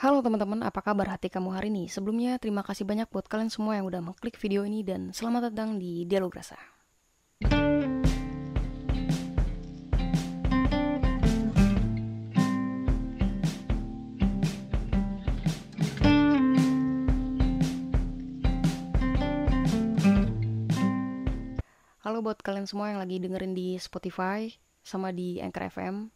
Halo teman-teman, apa kabar hati kamu hari ini? Sebelumnya, terima kasih banyak buat kalian semua yang udah mengklik video ini dan selamat datang di Dialog Rasa. Halo buat kalian semua yang lagi dengerin di Spotify sama di Anchor FM.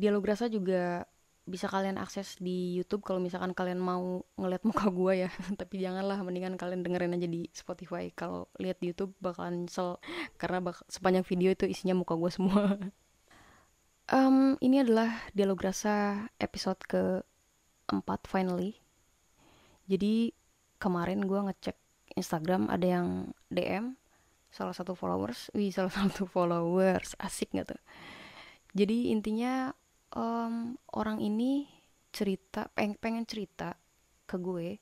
Dialog Rasa juga bisa kalian akses di YouTube kalau misalkan kalian mau ngeliat muka gue ya. Tapi janganlah, mendingan kalian dengerin aja di Spotify. Kalau lihat di YouTube bakalan nyesel karena bak sepanjang video itu isinya muka gue semua. um, ini adalah Dialog Rasa episode ke 4 finally. Jadi kemarin gue ngecek Instagram ada yang DM salah satu followers, wih salah satu followers, asik nggak tuh? Jadi intinya um, orang ini cerita, peng pengen cerita ke gue,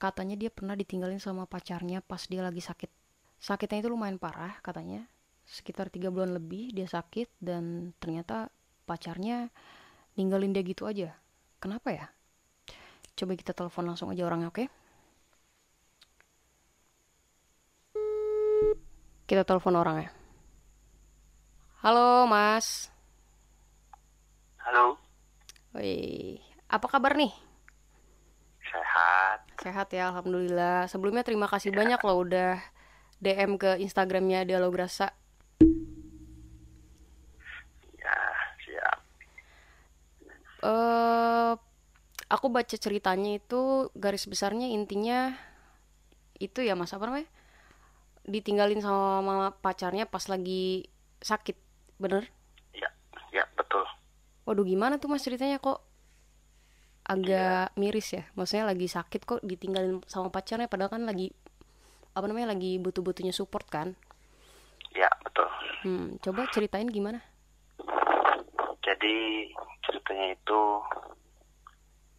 katanya dia pernah ditinggalin sama pacarnya pas dia lagi sakit. Sakitnya itu lumayan parah katanya, sekitar tiga bulan lebih dia sakit dan ternyata pacarnya ninggalin dia gitu aja. Kenapa ya? Coba kita telepon langsung aja orangnya, oke? Okay? Kita telepon orangnya. Halo, Mas. Halo, Wih, apa kabar nih? sehat. Sehat ya, alhamdulillah. Sebelumnya terima kasih banyak loh udah DM ke Instagramnya Dialog Rasa. Ya, siap. Eh, aku baca ceritanya itu garis besarnya intinya itu ya Mas apa namanya? Ditinggalin sama mama pacarnya pas lagi sakit, bener? Ya, ya betul. Waduh gimana tuh mas ceritanya kok agak miris ya Maksudnya lagi sakit kok ditinggalin sama pacarnya Padahal kan lagi apa namanya lagi butuh-butuhnya support kan Ya, betul. Hmm, coba ceritain gimana? Jadi ceritanya itu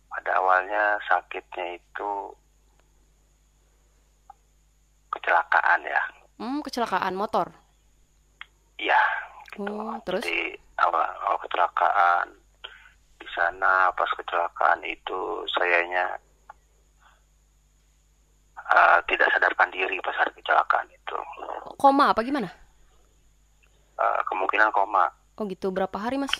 pada awalnya sakitnya itu kecelakaan ya. Hmm, kecelakaan motor. Iya. Oh, terus? Jadi awal kecelakaan di sana pas kecelakaan itu sayanya eh, tidak sadarkan diri pas hari kecelakaan itu. Koma apa gimana? Eh, kemungkinan koma. Oh gitu, berapa hari mas?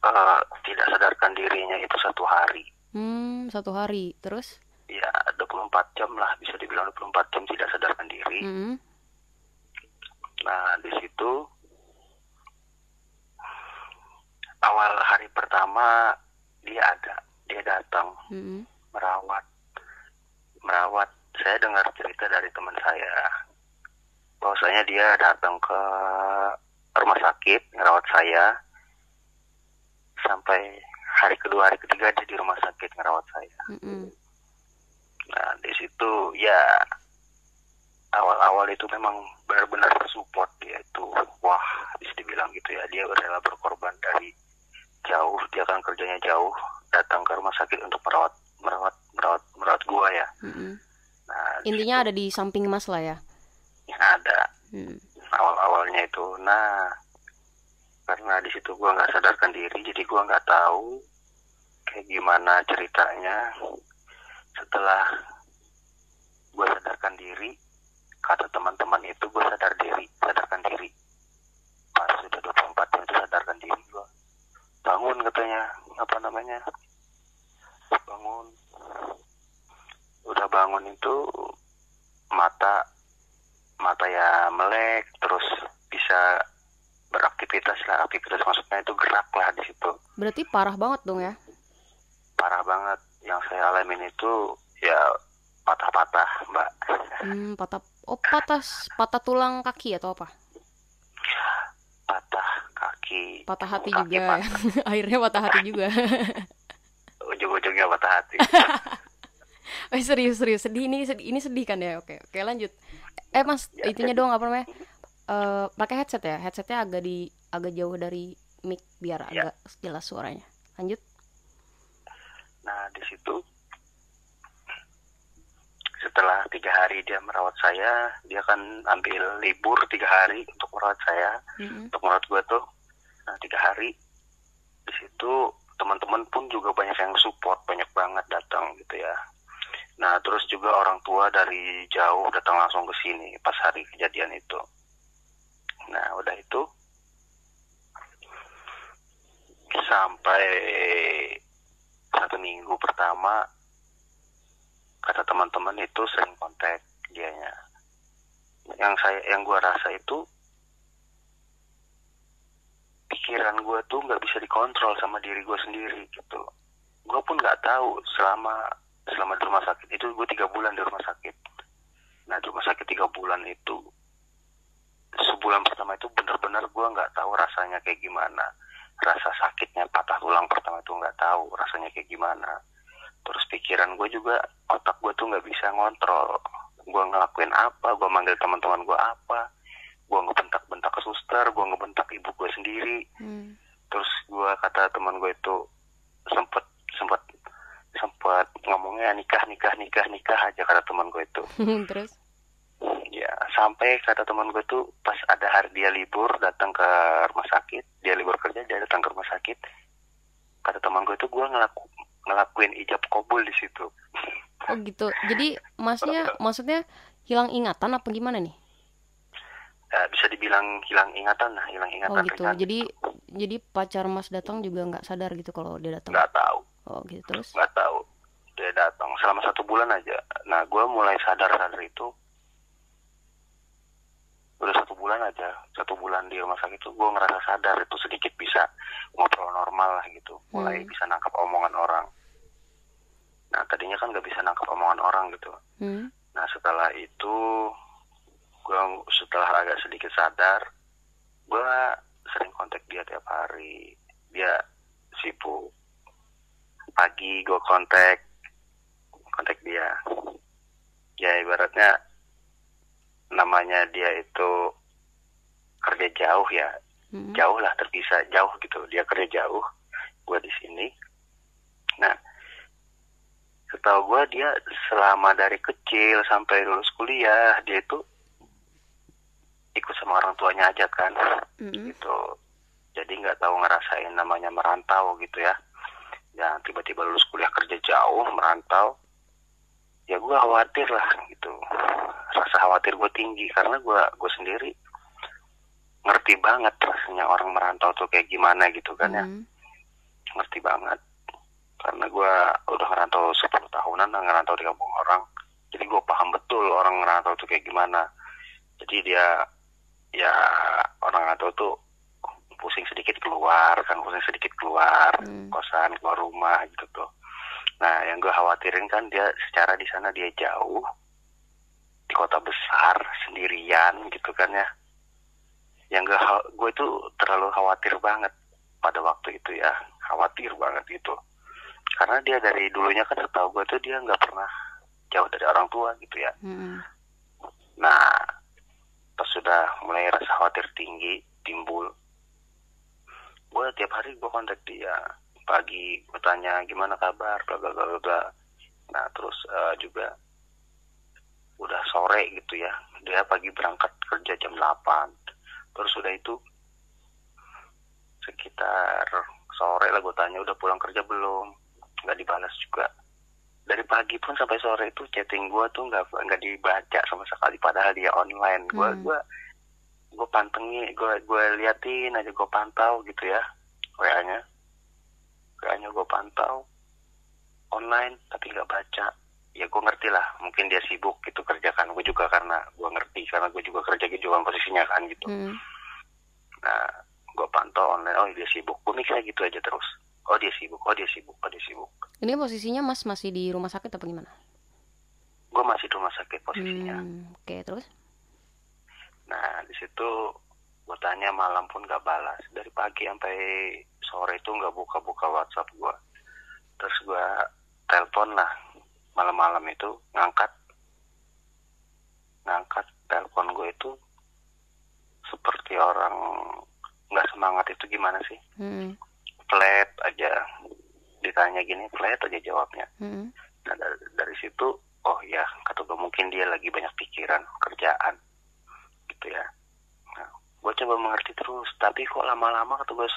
Eh, tidak sadarkan dirinya itu satu hari. Hmm, satu hari. Terus? ya 24 jam lah bisa dibilang 24 jam tidak sadarkan diri. Hmm, Nah di situ awal hari pertama dia ada dia datang hmm, merawat merawat. Saya dengar cerita dari teman saya bahwasanya dia datang ke rumah sakit merawat saya sampai hari kedua hari ketiga dia di rumah sakit merawat saya. hmm, hmm. Nah, di situ ya awal-awal itu memang benar-benar support dia itu wah bisa dibilang gitu ya dia rela berkorban dari jauh dia kan kerjanya jauh datang ke rumah sakit untuk merawat merawat merawat merawat gua ya. hmm. Nah, Intinya ada di samping mas lah ya. situ ada Hmm. awal-awalnya itu. Nah, karena di situ gua nggak sadarkan diri jadi gua nggak tahu kayak gimana ceritanya setelah gue sadarkan diri kata teman-teman itu gue sadar diri sadarkan diri pas sudah 24 jam itu sadarkan diri gue bangun katanya apa namanya bangun. Udah bangun itu mata mata ya melek terus bisa beraktivitas lah. Aktivitas maksudnya itu gerak lah di situ. Berarti parah banget dong ya? parah banget. Yang saya alamin itu ya patah-patah mbak. Hmm, patah, oh patah, patah tulang kaki atau apa? patah kaki Patah hati kaki juga. patah. Akhirnya patah hati juga. ujung-ujungnya patah hati Oh serius serius sedih ini sedih, ini sedih kan ya oke oke lanjut eh mas Ya, itunya doang apa namanya Eh pakai headset ya headsetnya agak di agak jauh dari mic biar Ya. agak jelas suaranya lanjut nah di situ setelah tiga hari dia merawat saya dia kan ambil libur tiga hari untuk merawat saya Mm-mm. untuk merawat gue tuh nah tiga hari di situ teman-teman pun juga banyak yang support banyak banget datang gitu ya. Nah terus juga orang tua dari jauh datang langsung ke sini pas hari kejadian itu. Nah udah itu sampai satu minggu pertama kata teman-teman itu sering kontak dianya. Yang saya yang gua rasa itu pikiran gue tuh nggak bisa dikontrol sama diri gue sendiri gitu. Gue pun nggak tahu selama selama di rumah sakit itu gue tiga bulan di rumah sakit. Nah di rumah sakit tiga bulan itu sebulan pertama itu benar-benar gue nggak tahu rasanya kayak gimana. Rasa sakitnya patah tulang pertama itu nggak tahu rasanya kayak gimana. Terus pikiran gue juga otak gue tuh nggak bisa ngontrol. Gue ngelakuin apa gue manggil teman-teman gue apa gue ngebentak-bentak ke suster gue ngebentak ibu gue sendiri Hmm. terus gue kata teman gue itu sempet sempet sempet ngomongnya nikah nikah nikah nikah aja kata teman gue itu Terus? ya sampai kata teman gue tuh pas ada hari dia libur datang ke rumah sakit dia libur kerja dia datang ke rumah sakit kata teman gue tuh gue ngelaku ngelakuin ijab kabul di situ Oh gitu. Jadi masnya maksudnya hilang ingatan apa gimana nih? Ya, bisa dibilang hilang ingatan lah hilang Oh ingatan gitu. ringan. Jadi jadi pacar Mas datang juga nggak sadar gitu kalau dia datang. nggak tahu Oh gitu terus. nggak tahu dia datang selama satu bulan aja nah gue mulai sadar sadar itu udah satu bulan aja satu bulan di rumah sakit itu gue ngerasa sadar itu sedikit bisa ngobrol normal lah gitu mulai Hmm. bisa nangkap omongan orang nah tadinya kan nggak bisa nangkap omongan orang gitu Hmm. nah setelah itu gue setelah agak sedikit sadar gue sering kontak dia tiap hari. Dia sibuk. Pagi gue kontak kontak dia. Ya ibaratnya namanya dia itu kerja jauh ya. Hmm. jauh lah terpisah jauh gitu. Dia kerja jauh gue di sini. Nah setahu gue dia selama dari kecil sampai lulus kuliah dia itu ikut sama orang tuanya aja kan. Mm-mm. gitu. Jadi nggak tahu ngerasain namanya merantau gitu ya. Dan tiba-tiba lulus kuliah kerja jauh merantau. Ya gue khawatir lah gitu. Rasa khawatir gue tinggi karena gue gue sendiri ngerti banget rasanya orang merantau tuh kayak gimana gitu kan ya. Ngerti banget. Karena gue udah ngerantau 10 tahunan ngerantau di kampung orang. Jadi gue paham betul orang ngerantau tuh kayak gimana. Jadi dia ngerantau tuh pusing sedikit keluar kan pusing sedikit keluar Hmm. kosan keluar rumah gitu tuh nah yang gue khawatirin kan dia secara di sana dia jauh di kota besar sendirian gitu kan ya yang gue gue itu terlalu khawatir banget pada waktu itu ya khawatir banget gitu karena dia dari dulunya kan setahu gue tuh dia nggak pernah jauh dari orang tua gitu ya Mm-mm. nah pas sudah mulai rasa khawatir tinggi timbul. Gue tiap hari gue kontak dia pagi gue tanya gimana kabar? Bla bla bla bla, nah terus eh, juga udah sore gitu ya. Dia pagi berangkat kerja jam 8 terus udah itu sekitar sore lah gue tanya udah pulang kerja belum? Nggak dibalas juga. Dari pagi pun sampai sore itu chatting gue tuh nggak nggak dibaca sama sekali padahal dia online. Gue Hmm. gue gue pantengin gue gue liatin aja gue pantau gitu ya wa nya wa nya gue pantau online tapi nggak baca ya gue ngerti lah mungkin dia sibuk gitu kerjakan gue juga karena gue ngerti karena gue juga kerja gitu kan posisinya kan gitu Hmm. nah gue pantau online oh dia sibuk gue mikirnya gitu aja terus oh dia sibuk oh dia sibuk oh dia sibuk Ini posisinya Mas masih di rumah sakit apa gimana? gue masih di rumah sakit posisinya Hmm. Oke terus? Nah di situ gue tanya malam pun gak balas. Dari pagi sampai sore itu nggak buka-buka WhatsApp gue terus gue telepon lah. Malam-malam itu ngangkat. Ngangkat telepon gue itu seperti orang nggak semangat itu gimana sih? Hmm. flat aja. Ditanya gini flat aja jawabnya. Hmm. Nah dari, dari situ, oh ya, kata gue mungkin dia lagi banyak pikiran kerjaan, gitu ya. Nah, gue coba mengerti terus, tapi kok lama-lama kata gue,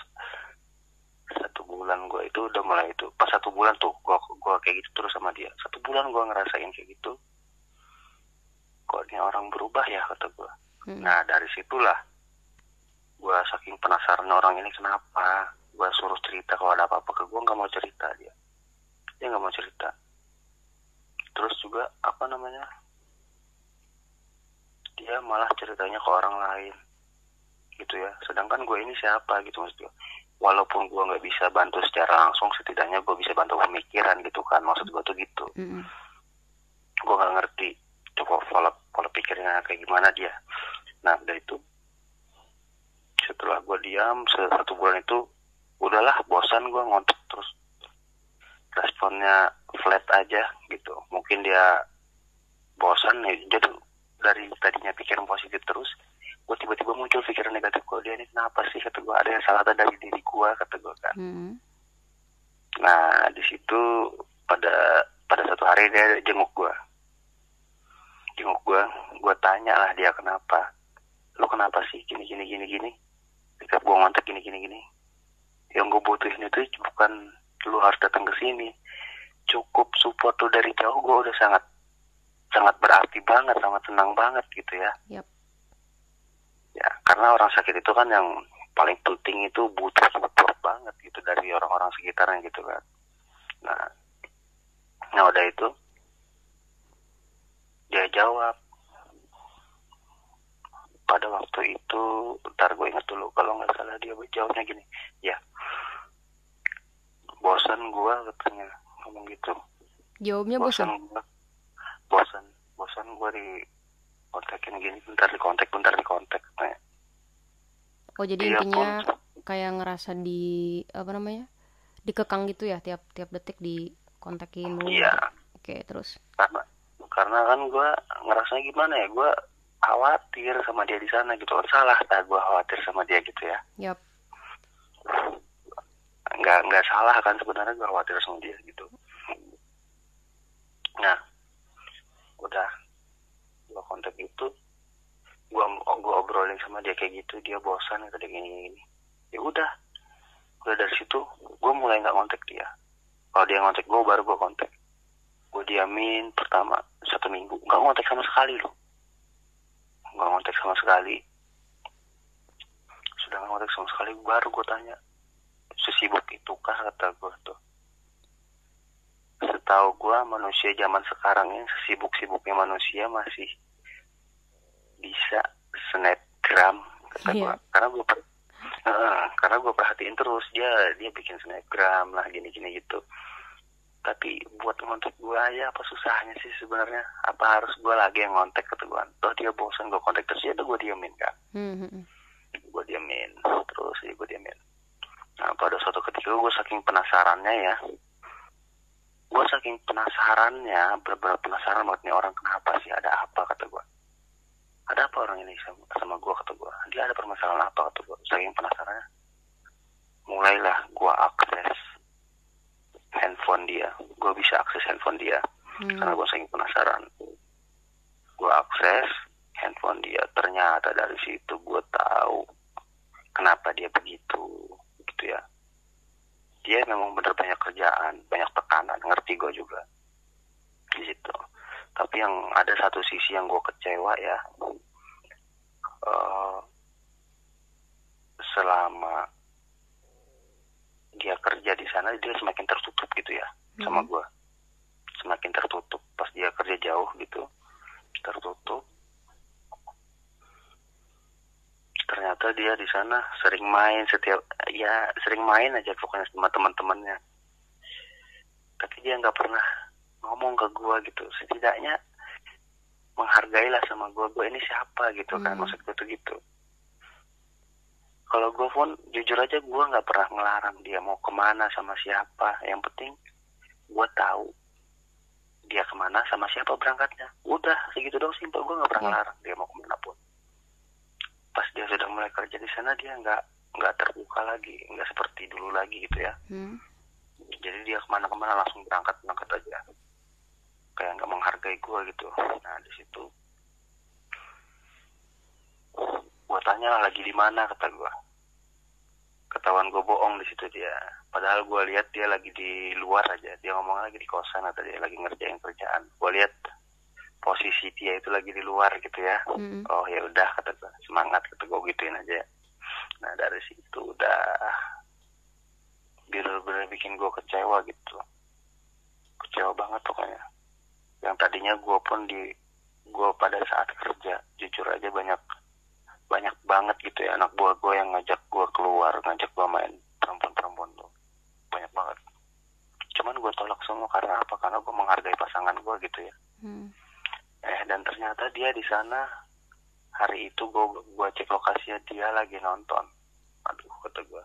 satu bulan gue itu udah mulai itu pas satu bulan tuh gue gue kayak gitu terus sama dia. Satu bulan gue ngerasain kayak gitu. Kok ini orang berubah ya kata gue Hmm. nah dari situlah gue saking penasaran orang ini kenapa. Gue suruh cerita kalau ada apa-apa ke gue nggak mau cerita dia. Dia nggak mau cerita. Terus juga apa namanya dia malah ceritanya ke orang lain. Gitu ya. Sedangkan gue ini siapa gitu maksudnya. Walaupun gue nggak bisa bantu secara langsung setidaknya gue bisa bantu pemikiran gitu kan. Maksud gue tuh gitu. Mm-mm. gue nggak ngerti coba pola pola pikirnya kayak gimana dia. Nah dari itu. Setelah gue diam satu bulan itu udahlah bosan gue ngontek terus. Responnya flat aja gitu. Mungkin dia bosan ya jadi dari tadinya pikiran positif terus gue tiba-tiba muncul pikiran negatif gue dia ini kenapa sih kata gue ada yang salah dari diri gue kata gue kan Mm-mm. Nah, di situ pada pada satu hari dia jenguk gua. Jenguk gua, gua tanya lah dia kenapa. Lu kenapa sih gini gini gini gini? Setiap gua ngontak gini gini gini. Yang gue butuhin itu bukan lu harus datang ke sini. Cukup support lu dari jauh gua udah sangat sangat berarti banget, sangat senang banget gitu ya. Yap. Ya, karena orang sakit itu kan yang paling penting itu butuh support banget gitu dari orang-orang sekitarnya gitu kan. Nah, nah udah itu dia jawab pada waktu itu ntar gue inget dulu kalau nggak salah dia jawabnya gini ya bosan gue katanya ngomong gitu Jawabnya bosan bosan. Bosan bosan gue di kontakin gini bentar di kontak bentar di kontak nah, Oh jadi dia intinya pun kayak ngerasa di apa namanya? Dikekang gitu ya tiap tiap detik di kontakin mulu. iya Oke, terus. karena karena kan gue ngerasa gimana ya gue khawatir sama dia di sana gitu salah tak gue khawatir sama dia gitu ya Yap. nggak nggak salah kan sebenarnya gue khawatir sama dia gitu nah udah gue kontak itu gue gue obrolin sama dia kayak gitu dia bosan kata dia gini gini. Ya udah udah dari situ gue mulai nggak kontak dia. Kalau dia ngontek gue baru gue kontak gue diamin pertama satu minggu nggak ngontek sama sekali loh. Nggak ngontek sama sekali. Sudah nggak ngontek sama sekali baru gue tanya sesibuk itukah? kata gue tuh setahu gue manusia zaman sekarang ini sesibuk-sibuknya manusia masih bisa snapgram kata Iya. gue karena gue per- Heeh, karena gue perhatiin terus dia dia bikin snapgram lah gini-gini gitu. Tapi buat ngontek gue aja apa susahnya sih sebenarnya? Apa harus gue lagi yang ngontek kata gue toh dia bosan gue kontak terus ya gue diamin kan Hmm, hmm, hmm. gue diamin terus ya gue diamin nah pada suatu ketika gue saking penasarannya ya gue saking penasarannya bener-bener penasaran banget nih orang kenapa sih ada apa kata gue ada apa orang ini sama, sama gue kata gue dia ada permasalahan apa kata gue saking penasarannya. Mulailah gue akses handphone dia. Gue bisa akses handphone dia. Hmm. karena gue saking penasaran. Gue akses handphone dia. Ternyata dari situ gue tahu kenapa dia begitu gitu ya dia memang bener banyak kerjaan banyak tekanan ngerti gue juga. Di situ. Tapi yang ada satu sisi yang gue kecewa ya eh, selama dia kerja di sana dia semakin tertutup gitu ya sama Hmm. gue semakin tertutup. Pas dia kerja jauh gitu tertutup ternyata dia di sana sering main setiap ya sering main aja pokoknya sama teman-temannya. Tapi dia nggak pernah ngomong ke gua gitu. Setidaknya menghargailah sama gua gua ini siapa? gitu kan Hmm. maksud gua tuh gitu. Kalau gua pun jujur aja gua nggak pernah ngelarang dia mau ke mana sama siapa. Yang penting gua tahu dia ke mana sama siapa berangkatnya. Udah segitu dong simpel gua nggak pernah Oke. ngelarang dia mau ke mana pun pas dia sudah mulai kerja di sana dia nggak nggak terbuka lagi nggak seperti dulu lagi gitu ya. Hmm. jadi dia ke mana-kemana langsung berangkat berangkat aja. Kayak nggak menghargai gue gitu. Nah di situ gue tanya lah lagi di mana? kata gue ketahuan gue bohong di situ dia. Padahal gue lihat dia lagi di luar aja. Dia ngomong lagi di kosan atau dia lagi ngerjain kerjaan. Gue lihat posisi dia itu lagi di luar gitu ya. Mm-mm. oh ya udah kata gue semangat kata gue gituin aja. Nah dari situ udah bener-bener bikin gue kecewa gitu. Kecewa banget pokoknya. Yang tadinya gue pun di gue pada saat kerja jujur aja banyak banyak banget gitu ya. Anak buah gue yang ngajak gue keluar ngajak gue main perempuan-perempuan tuh. Banyak banget. Cuman gue tolak semua karena apa? Karena gue menghargai pasangan gue gitu ya. Hmm. Eh dan ternyata dia di sana. Hari itu gue gua cek lokasinya dia lagi nonton. Aduh kata gue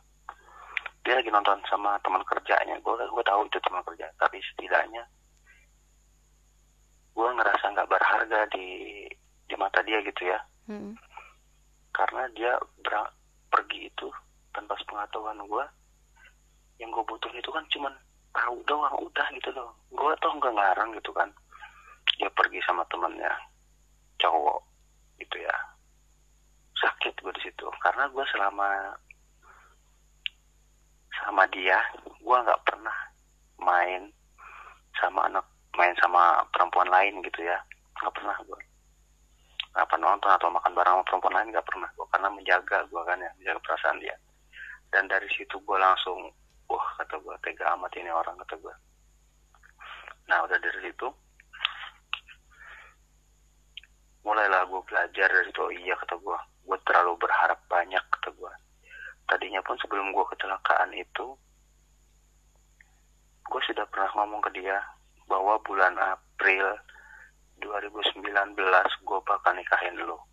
dia lagi nonton sama teman kerjanya. Gue gue tahu itu teman kerja tapi setidaknya gue ngerasa nggak berharga di di mata dia gitu ya. Hmm. karena dia berang- pergi itu tanpa sepengetahuan gue yang gue butuh itu kan cuman tahu doang udah gitu loh. Gue tuh nggak ngarang gitu kan dia pergi sama temennya cowok gitu ya. Sakit gue di situ. Karena gue selama sama dia gue nggak pernah main sama anak main sama perempuan lain gitu ya. Nggak pernah gue apa nonton atau makan bareng sama perempuan lain nggak pernah gue karena menjaga gue kan ya menjaga perasaan dia. Dan dari situ gue langsung wah kata gue tega amat ini orang kata gue nah udah dari situ mulailah gue belajar dari situ oh iya kata gue gue terlalu berharap banyak kata gue tadinya pun sebelum gue kecelakaan itu gue sudah pernah ngomong ke dia bahwa bulan April 2019 gue bakal nikahin lo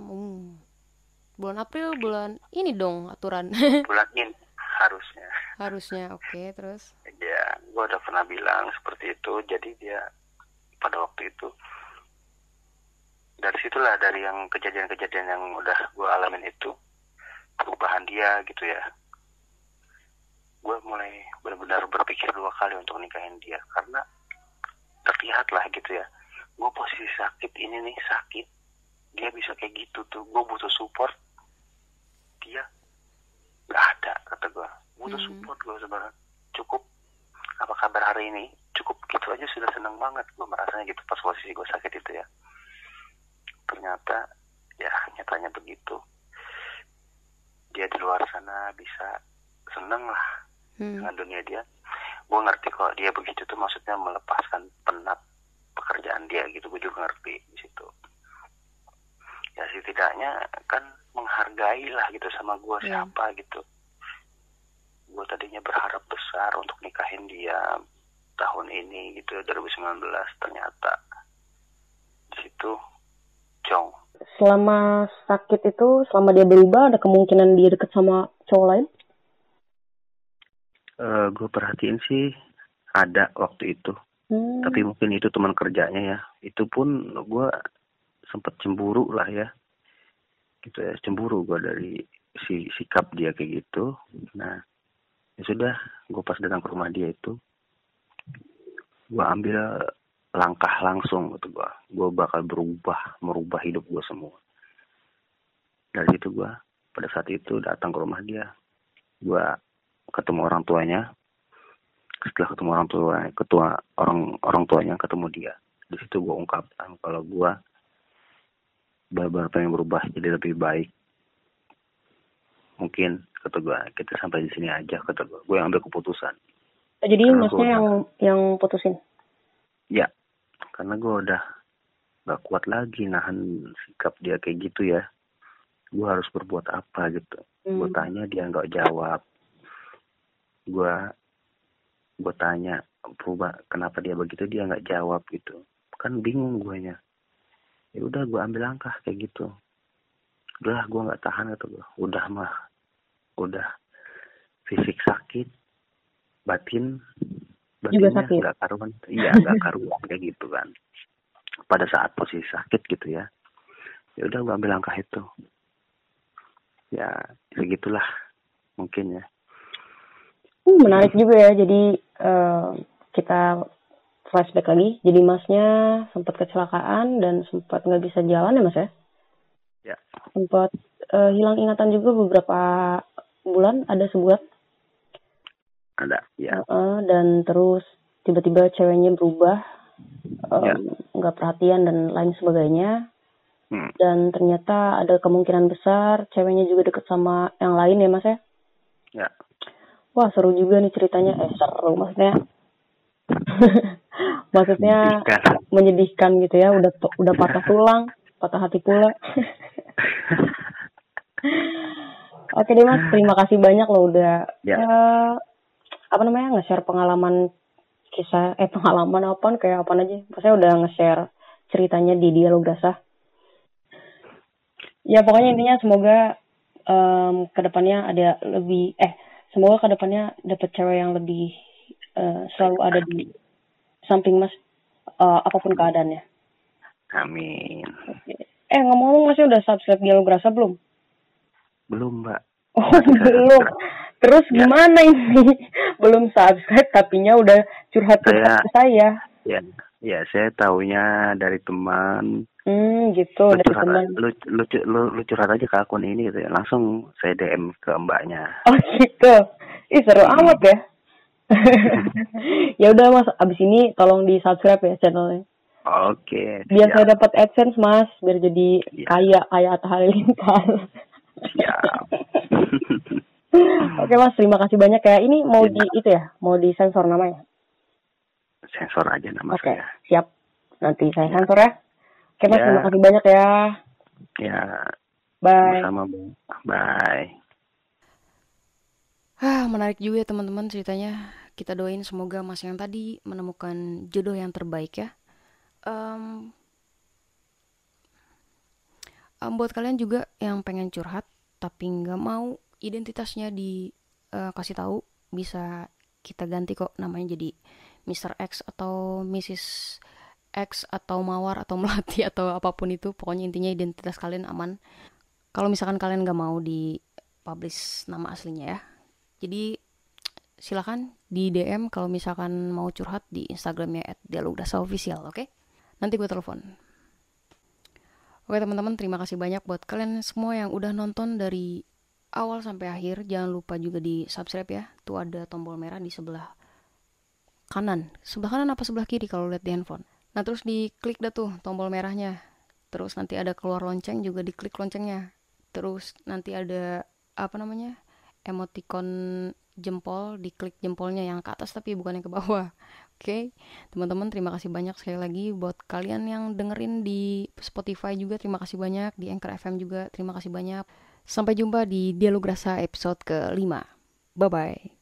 Hmm. Bulan April bulan ini dong aturan. Bulan ini harusnya. Harusnya oke terus? Ya gue udah pernah bilang seperti itu. Jadi dia pada waktu itu dari situlah dari yang kejadian-kejadian yang udah gue alamin itu perubahan dia gitu ya gue mulai benar-benar berpikir dua kali untuk nikahin dia. Karena terlihat lah gitu ya gue posisi sakit ini nih sakit dia bisa kayak gitu tuh. Gue butuh support dia nggak ada kata gue butuh Hmm. support gue sebenarnya. Cukup apa kabar hari ini? Cukup gitu aja sudah seneng banget gue merasanya gitu pas posisi gue sakit itu ya ternyata ya nyatanya begitu. Dia di luar sana bisa seneng lah Hmm. dengan dunia dia. Gue ngerti kalau dia begitu tuh maksudnya melepaskan penat pekerjaan dia gitu. Gue juga ngerti di situ. Ya setidaknya kan menghargai lah gitu sama gue Iya. siapa gitu. Gue tadinya berharap besar untuk nikahin dia tahun ini gitu 2019 ternyata. Di situ jong Selama sakit itu, selama dia berubah, ada kemungkinan dia deket sama cowok lain? gue perhatiin sih ada waktu itu. Hmm. tapi mungkin itu teman kerjanya ya. Itu pun gue sempet cemburu lah ya. Gitu ya cemburu gue dari si sikap dia kayak gitu. Nah ya sudah gue pas datang ke rumah dia itu gue ambil langkah langsung gitu gue gue bakal berubah merubah hidup gue semua. Dari situ gue pada saat itu datang ke rumah dia. Gue ketemu orang tuanya. Setelah ketemu orang tua ketua orang orang tuanya ketemu dia. Di situ gue ungkapkan kalau gue benar-benar pengen berubah jadi lebih baik. Mungkin kata gue kita sampai di sini aja kata gue gue yang ambil keputusan. Oh, Jadi Karena masnya gua- yang yang putusin? ya karena gue udah gak kuat lagi nahan sikap dia kayak gitu ya. Gue harus berbuat apa gitu. Gue Hmm. tanya dia nggak jawab. Gue gue tanya berubah kenapa dia begitu dia nggak jawab gitu. Kan bingung guanya. Ya udah gue ambil langkah kayak gitu. Udah gue nggak tahan gitu gue udah mah udah fisik sakit batin Juga sakit? nggak karuan iya nggak karuan kayak gitu kan pada saat posisi sakit gitu ya ya udah gue ambil langkah itu ya segitulah mungkin ya Uh, menarik juga ya. Jadi eh, kita flashback lagi. Jadi masnya sempat kecelakaan dan sempat nggak bisa jalan ya mas ya? Ya. Sempat eh, hilang ingatan juga beberapa bulan ada sebulan ada ya Uh, dan terus tiba-tiba ceweknya berubah em, Ya. nggak perhatian dan lain sebagainya Hmm. dan ternyata ada kemungkinan besar ceweknya juga deket sama yang lain ya mas ya ya wah seru juga nih ceritanya eh seru maksudnya maksudnya Menyedihkan. menyedihkan gitu ya udah udah patah tulang patah hati pula oke deh mas terima kasih banyak loh udah Ya. eh, apa namanya nge-share pengalaman kisah eh pengalaman apa kayak apa aja. Maksudnya udah nge-share ceritanya di dialog dasar. Ya pokoknya intinya semoga em, ke depannya ada lebih eh semoga ke depannya dapet cewek yang lebih eh, selalu ada di samping mas eh, apa pun keadaannya. Amin. Eh ngomong-ngomong masih udah subscribe dialog rasa belum? Belum mbak. Oh saya belum terus Ya. gimana ini? Belum subscribe tapinya udah curhat Saya- ke saya ya ya saya taunya dari teman. Hmm gitu lu dari curhat, teman. lu, lu, lu, lu curhat aja ke akun ini gitu ya. Langsung saya DM ke mbaknya. Oh gitu. Ih seru Hmm. amat ya. Ya udah mas. Abis ini tolong di subscribe ya channelnya. Oke biar siap, saya dapat adsense mas. Biar jadi Iya. kaya kaya Atta Halilintar. Siap. Oke mas terima kasih banyak ya ini mau Iya. di itu ya mau di sensor namanya sensor aja nama oke saya siap nanti saya sensor ya oke mas Ya. terima kasih banyak ya ya bye sama-sama Bu. bye Ah, menarik juga ya teman-teman ceritanya. Kita doain semoga Mas yang tadi menemukan jodoh yang terbaik ya. Em, em, buat kalian juga yang pengen curhat tapi nggak mau identitasnya dikasih tahu, bisa kita ganti kok namanya jadi Mr. X atau Mrs. X atau Mawar atau Melati atau apa pun itu. Pokoknya intinya identitas kalian aman. Kalau misalkan kalian nggak mau di publish nama aslinya ya. Jadi silakan di DM kalau misalkan mau curhat di Instagramnya @dialogdasaofficial, oke? Nanti gue telepon. Oke teman-teman, terima kasih banyak buat kalian semua yang udah nonton dari awal sampai akhir. Jangan lupa juga di subscribe ya. Tuh ada tombol merah di sebelah kanan. Sebelah kanan apa sebelah kiri kalau lihat di handphone. Nah terus diklik dah tuh tombol merahnya. Terus nanti ada keluar lonceng juga diklik loncengnya. Terus nanti ada apa namanya emoticon jempol diklik jempolnya yang ke atas tapi bukan yang ke bawah oke teman-teman terima kasih banyak sekali lagi buat kalian yang dengerin di Spotify juga terima kasih banyak di Anchor FM juga terima kasih banyak sampai jumpa di dialog rasa episode ke-5 bye bye